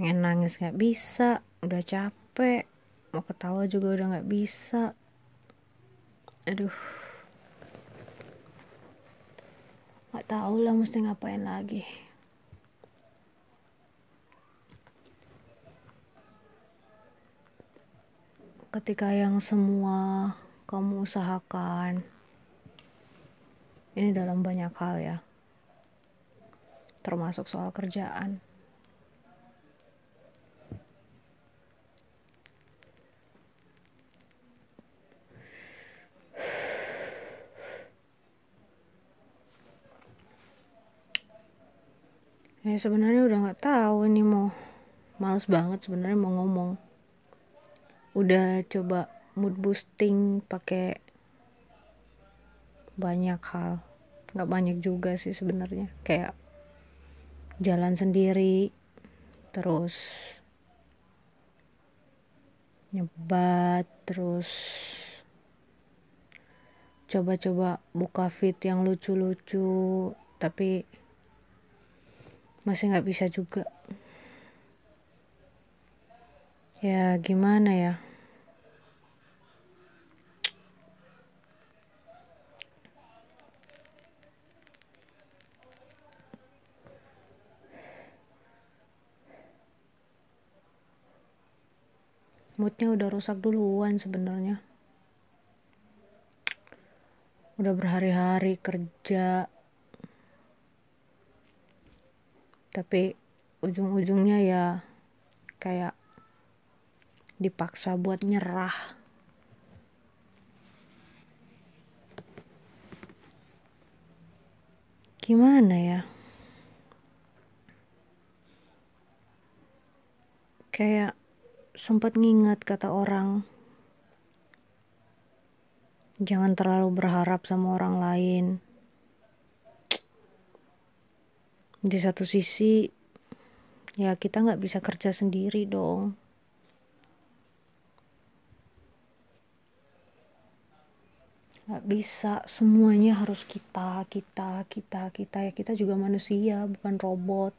pengen nangis nggak bisa udah capek mau ketawa juga udah nggak bisa. Aduh. Nggak tahu lah mesti ngapain lagi. Ketika yang semua kamu usahakan ini dalam banyak hal ya termasuk soal kerjaan ya sebenarnya udah nggak tahu ini mau males banget sebenarnya mau ngomong. Udah coba mood boosting pakai banyak hal. Nggak banyak juga sih sebenarnya. Kayak jalan sendiri terus nyebat terus coba-coba buka feed yang lucu-lucu. Tapi masih nggak bisa juga. Ya gimana ya? Moodnya udah rusak duluan sebenarnya. Udah berhari-hari kerja tapi ujung-ujungnya ya kayak dipaksa buat nyerah. Gimana ya? Kayak sempat ngingat kata orang jangan terlalu berharap sama orang lain di satu sisi ya kita nggak bisa kerja sendiri dong. Nggak bisa semuanya harus kita kita kita kita. Ya kita juga manusia bukan robot.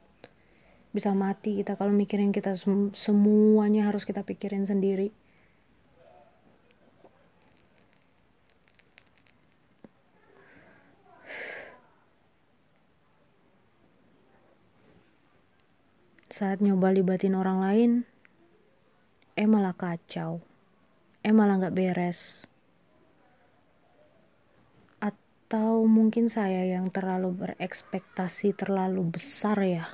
Bisa mati kita kalau mikirin kita sem semuanya harus kita pikirin sendiri saat nyoba libatin orang lain eh malah kacau. Eh malah nggak beres. Atau mungkin saya yang terlalu berekspektasi terlalu besar ya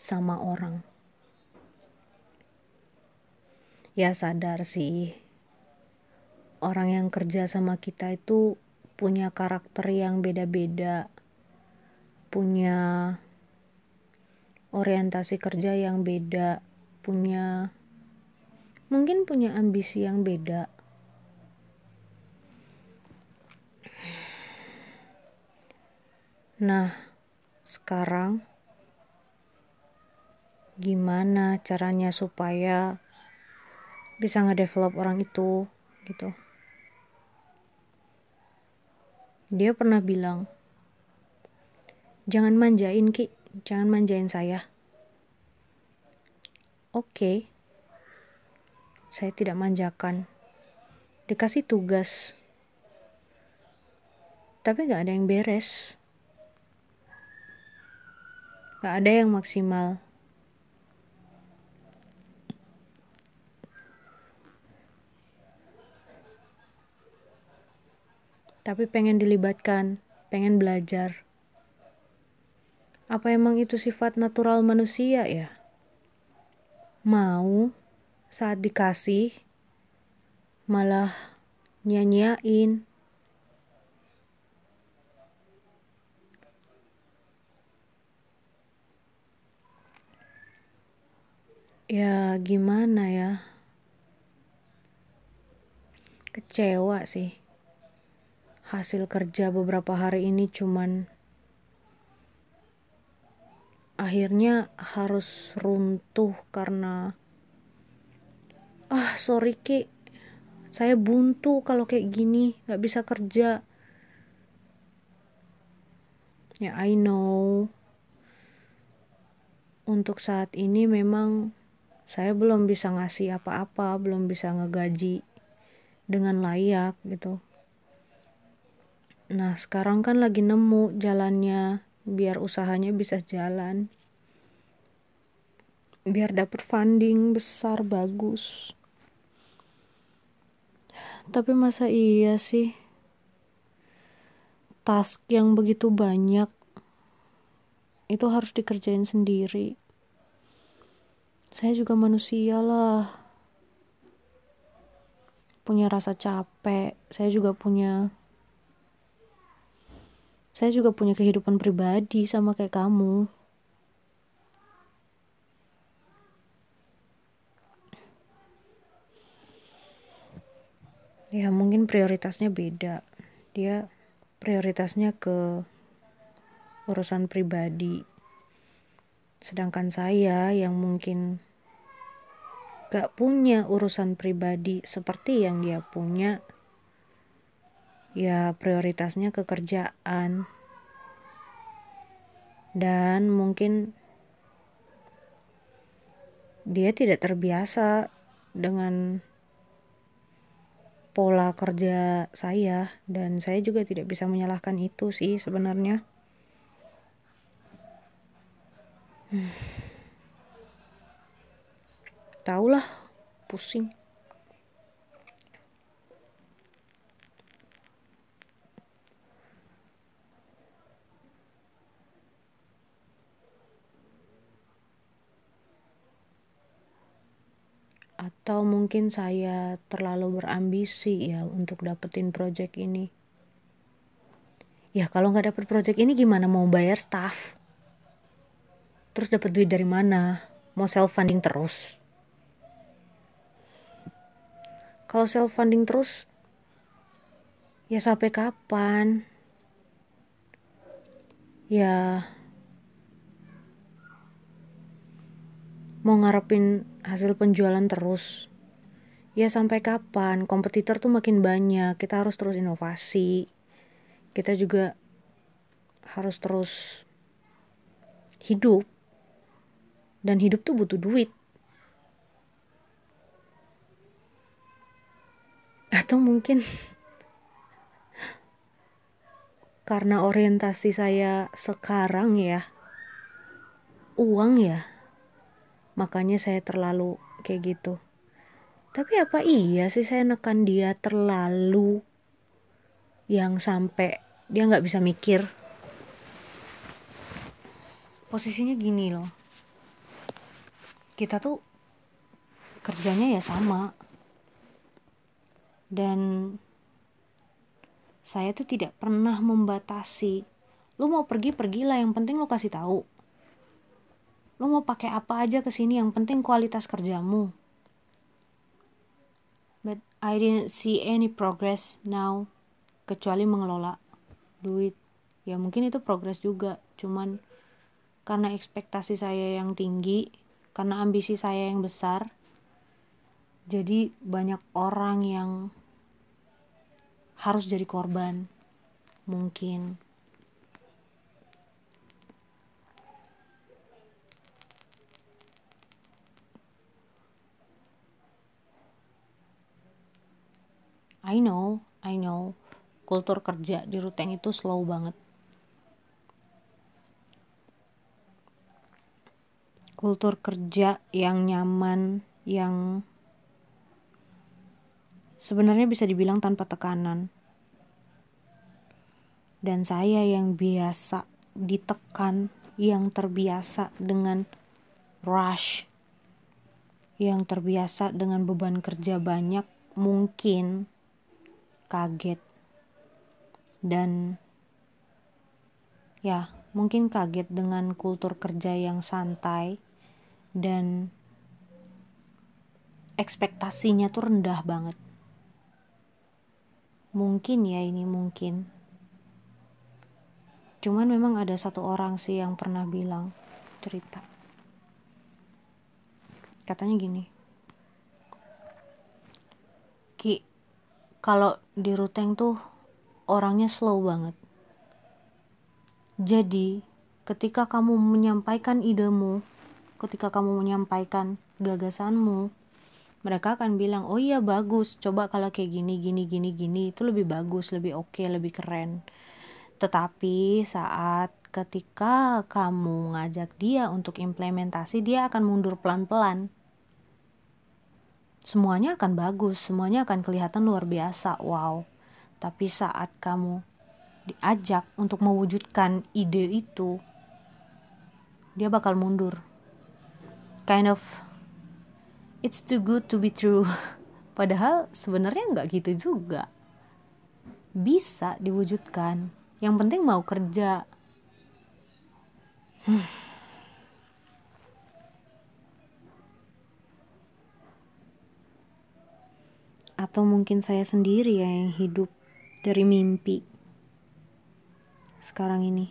sama orang. Ya sadar sih. Orang yang kerja sama kita itu punya karakter yang beda-beda punya orientasi kerja yang beda, punya mungkin punya ambisi yang beda. Nah, sekarang gimana caranya supaya bisa ngedevelop orang itu gitu. Dia pernah bilang, jangan manjain Ki, jangan manjain saya. Oke, okay. saya tidak manjakan. Dikasih tugas, tapi gak ada yang beres. Gak ada yang maksimal. Tapi pengen dilibatkan, pengen belajar. Apa emang itu sifat natural manusia ya? Mau saat dikasih malah nyanyain. Ya gimana ya? Kecewa sih. Hasil kerja beberapa hari ini cuman akhirnya harus runtuh karena ah sorry ki. Saya buntu kalau kayak gini nggak bisa kerja. Ya I know. Untuk saat ini memang saya belum bisa ngasih apa-apa, belum bisa ngegaji dengan layak gitu. Nah, sekarang kan lagi nemu jalannya biar usahanya bisa jalan. Biar dapet funding besar bagus. Tapi masa iya sih task yang begitu banyak itu harus dikerjain sendiri. Saya juga manusia lah. Punya rasa capek. Saya juga punya saya juga punya kehidupan pribadi sama kayak kamu. Ya mungkin prioritasnya beda. Dia prioritasnya ke urusan pribadi. Sedangkan saya yang mungkin gak punya urusan pribadi seperti yang dia punya, ya prioritasnya ke kerjaan dan mungkin dia tidak terbiasa dengan pola kerja saya dan saya juga tidak bisa menyalahkan itu sih sebenarnya hmm. tahulah pusing atau mungkin saya terlalu berambisi ya untuk dapetin project ini? Ya kalau nggak dapet project ini gimana? Mau bayar staff? Terus dapat duit dari mana? Mau self funding terus? Kalau self funding terus ya sampai kapan? Ya mau ngarepin hasil penjualan terus. Ya sampai kapan? Kompetitor tuh makin banyak. Kita harus terus inovasi. Kita juga harus terus hidup. Dan hidup tuh butuh duit. Atau mungkin karena orientasi saya sekarang ya uang ya makanya saya terlalu kayak gitu. Tapi apa iya sih saya nekan dia terlalu yang sampai dia nggak bisa mikir? Posisinya gini loh. Kita tuh kerjanya ya sama. Dan saya tuh tidak pernah membatasi. Lu mau pergi pergilah. Yang penting lu kasih tahu lo mau pakai apa aja ke sini? Yang penting kualitas kerjamu. But I didn't see any progress now kecuali mengelola duit. Ya mungkin itu progres juga cuman karena ekspektasi saya yang tinggi karena ambisi saya yang besar jadi banyak orang yang harus jadi korban mungkin I know, I know, kultur kerja di Ruteng itu slow banget. Kultur kerja yang nyaman, yang sebenarnya bisa dibilang tanpa tekanan. Dan saya yang biasa ditekan, yang terbiasa dengan rush, yang terbiasa dengan beban kerja banyak, mungkin kaget. Dan ya mungkin kaget dengan kultur kerja yang santai dan ekspektasinya tuh rendah banget. Mungkin ya ini mungkin. Cuman memang ada satu orang sih yang pernah bilang cerita. Katanya gini Ki kalau di Ruteng tuh orangnya slow banget. Jadi, ketika kamu menyampaikan idemu, ketika kamu menyampaikan gagasanmu mereka akan bilang oh iya bagus. Coba kalau kayak gini gini gini gini itu lebih bagus lebih oke okay, lebih keren. Tetapi saat ketika kamu ngajak dia untuk implementasi dia akan mundur pelan-pelan semuanya akan bagus semuanya akan kelihatan luar biasa wow. Tapi saat kamu diajak untuk mewujudkan ide itu dia bakal mundur. Kind of it's too good to be true. Padahal sebenarnya nggak gitu juga. Bisa diwujudkan. Yang penting mau kerja. Hmm. Atau mungkin saya sendiri ya yang hidup dari mimpi sekarang ini?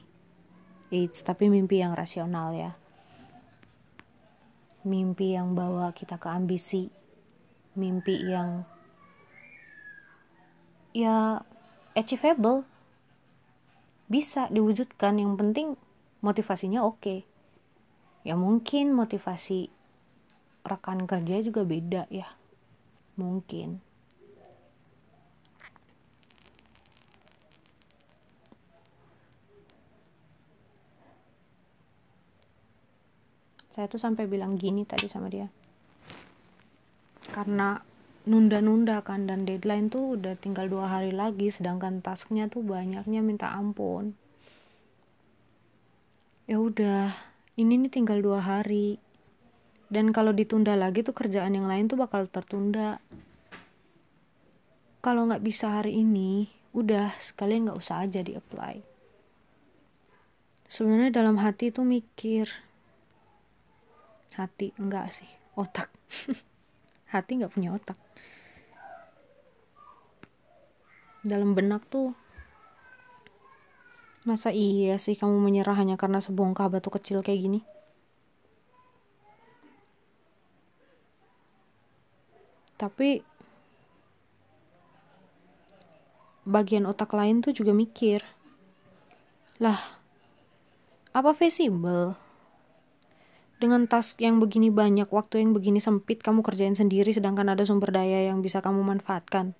It's tapi mimpi yang rasional ya. Mimpi yang bawa kita ke ambisi. Mimpi yang ya achievable. Bisa diwujudkan. Yang penting motivasinya oke. Okay. ya mungkin motivasi rekan kerja juga beda ya. Mungkin saya tuh sampai bilang gini tadi sama dia. Karena nunda-nunda kan dan deadline tuh udah tinggal dua hari lagi sedangkan tasknya tuh banyaknya minta ampun. Ya udah ini nih tinggal dua hari. Dan kalau ditunda lagi tuh kerjaan yang lain tuh bakal tertunda. Kalau nggak bisa hari ini udah sekalian nggak usah aja di apply sebenarnya dalam hati tuh mikir hati enggak sih. Otak. Hati nggak punya otak. Dalam benak tuh masa iya sih kamu menyerah hanya karena sebongkah batu kecil kayak gini? Tapi bagian otak lain tuh juga mikir lah apa visible dengan task yang begini banyak, waktu yang begini sempit, kamu kerjain sendiri sedangkan ada sumber daya yang bisa kamu manfaatkan.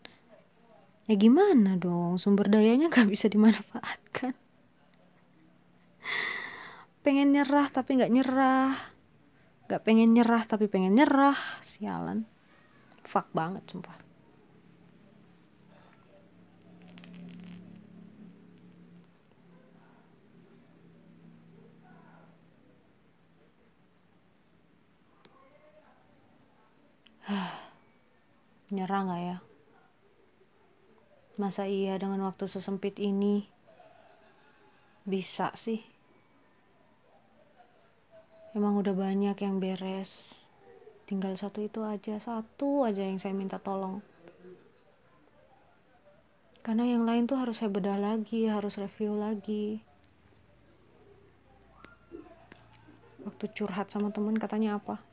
Ya gimana dong, sumber dayanya gak bisa dimanfaatkan. Pengen nyerah tapi gak nyerah. Gak pengen nyerah tapi pengen nyerah. Sialan. Fuck banget sumpah. Nyerah gak ya? Masa iya dengan waktu sesempit ini bisa sih? Emang udah banyak yang beres. Tinggal satu itu aja, satu aja yang saya minta tolong. Karena yang lain tuh harus saya bedah lagi, harus review lagi. Waktu curhat sama temen katanya apa?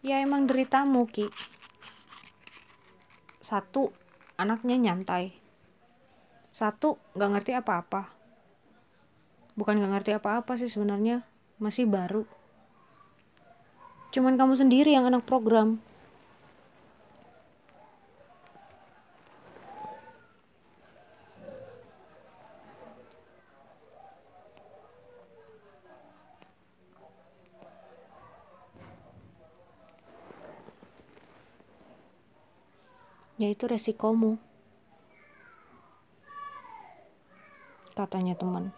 Ya emang deritamu Ki. Satu anaknya nyantai. Satu nggak ngerti apa-apa. Bukan nggak ngerti apa-apa sih sebenarnya. Masih baru. Cuman kamu sendiri yang anak program yaitu resikomu. Katanya teman.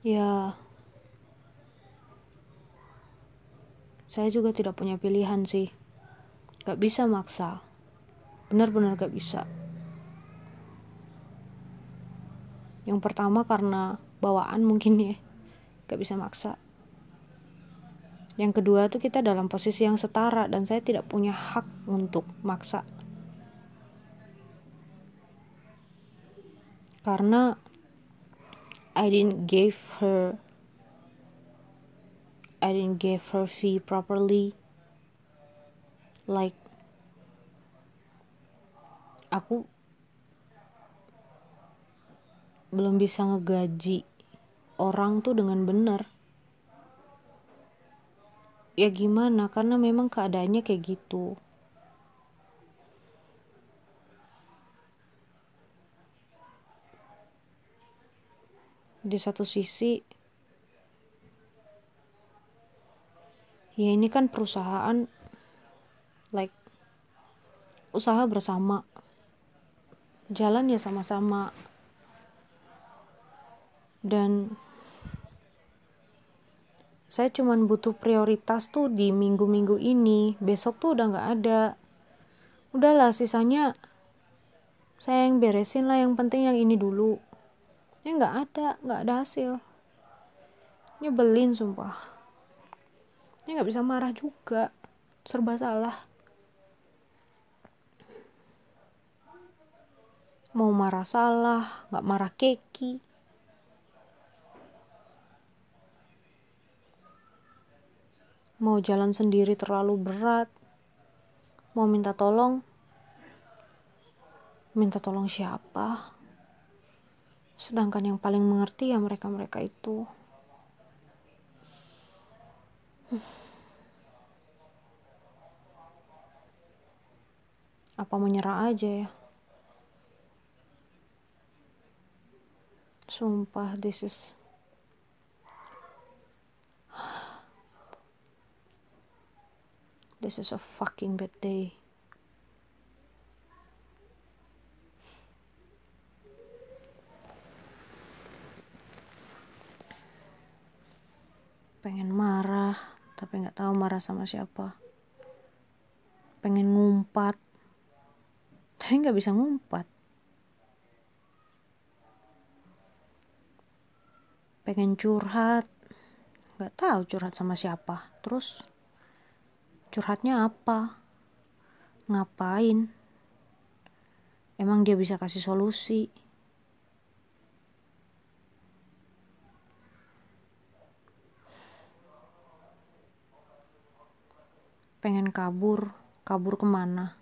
Ya. Saya juga tidak punya pilihan sih. Gak bisa maksa. Benar-benar gak bisa yang pertama karena bawaan mungkin ya gak bisa maksa. Yang kedua tuh kita dalam posisi yang setara dan saya tidak punya hak untuk maksa. Karena I didn't give her I didn't give her fee properly. Like aku belum bisa ngegaji orang tuh dengan benar. Ya gimana? Karena memang keadaannya kayak gitu. Di satu sisi ya ini kan perusahaan like usaha bersama. Jalan ya sama-sama dan saya cuman butuh prioritas tuh di minggu-minggu ini. Besok tuh udah nggak ada. Udahlah sisanya saya yang beresin lah yang penting yang ini dulu. Ya nggak ada nggak ada hasil. Nyebelin sumpah. Ya nggak bisa marah juga. Serba salah. Mau marah salah nggak marah keki mau jalan sendiri terlalu berat. Mau minta tolong. Minta tolong siapa? Sedangkan yang paling mengerti ya mereka-mereka itu. Apa menyerah aja ya? Sumpah this is this is a fucking bad day. Pengen marah tapi nggak tahu marah sama siapa. Pengen ngumpat tapi nggak bisa ngumpat. Pengen curhat nggak tahu curhat sama siapa. Terus curhatnya apa? Ngapain? Emang dia bisa kasih solusi? Pengen kabur. Kabur ke mana?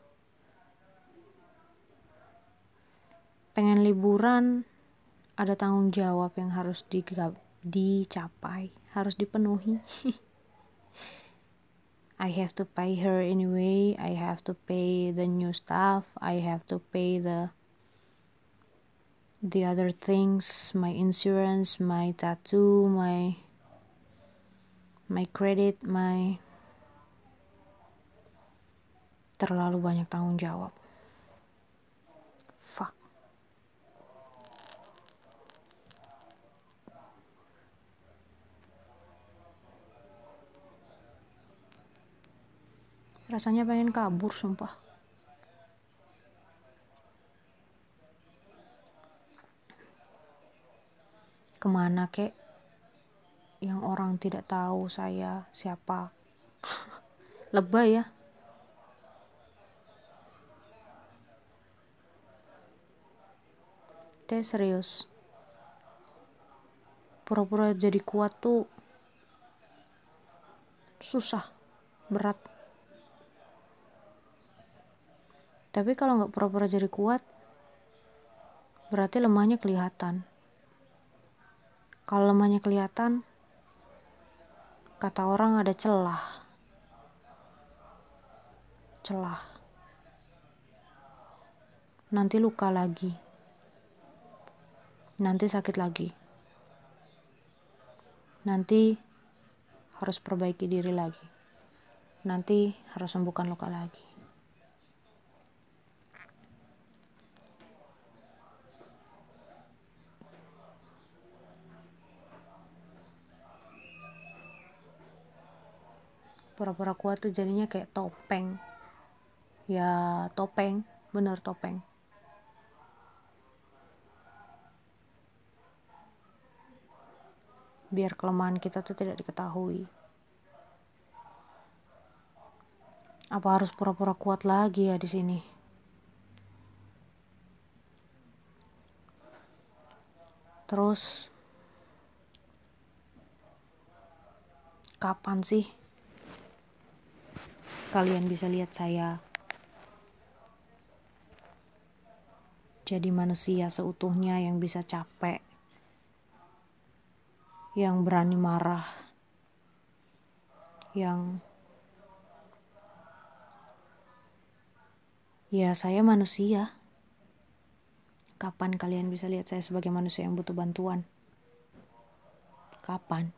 Pengen liburan. Ada tanggung jawab yang harus dicapai harus dipenuhi I have to pay her anyway I have to pay the new stuff I have to pay the the other things my insurance my tattoo my my credit my terlalu banyak tanggung jawab. Fuck. Rasanya pengen kabur, sumpah. Ke mana kek? Yang orang tidak tahu saya siapa. Lebay ya. teh serius pura-pura jadi kuat tuh susah berat tapi kalau nggak pura-pura jadi kuat berarti lemahnya kelihatan kalau lemahnya kelihatan kata orang ada celah celah nanti luka lagi nanti sakit lagi. Nanti harus perbaiki diri lagi. Nanti harus sembuhkan luka lagi. Pura-pura kuat tuh jadinya kayak topeng. Ya, topeng, bener topeng. biar kelemahan kita tuh tidak diketahui. Apa harus pura-pura kuat lagi ya di sini? Terus kapan sih kalian bisa lihat saya jadi manusia seutuhnya yang bisa capek, yang berani marah, yang ya saya manusia. Kapan kalian bisa lihat saya sebagai manusia yang butuh bantuan? Kapan?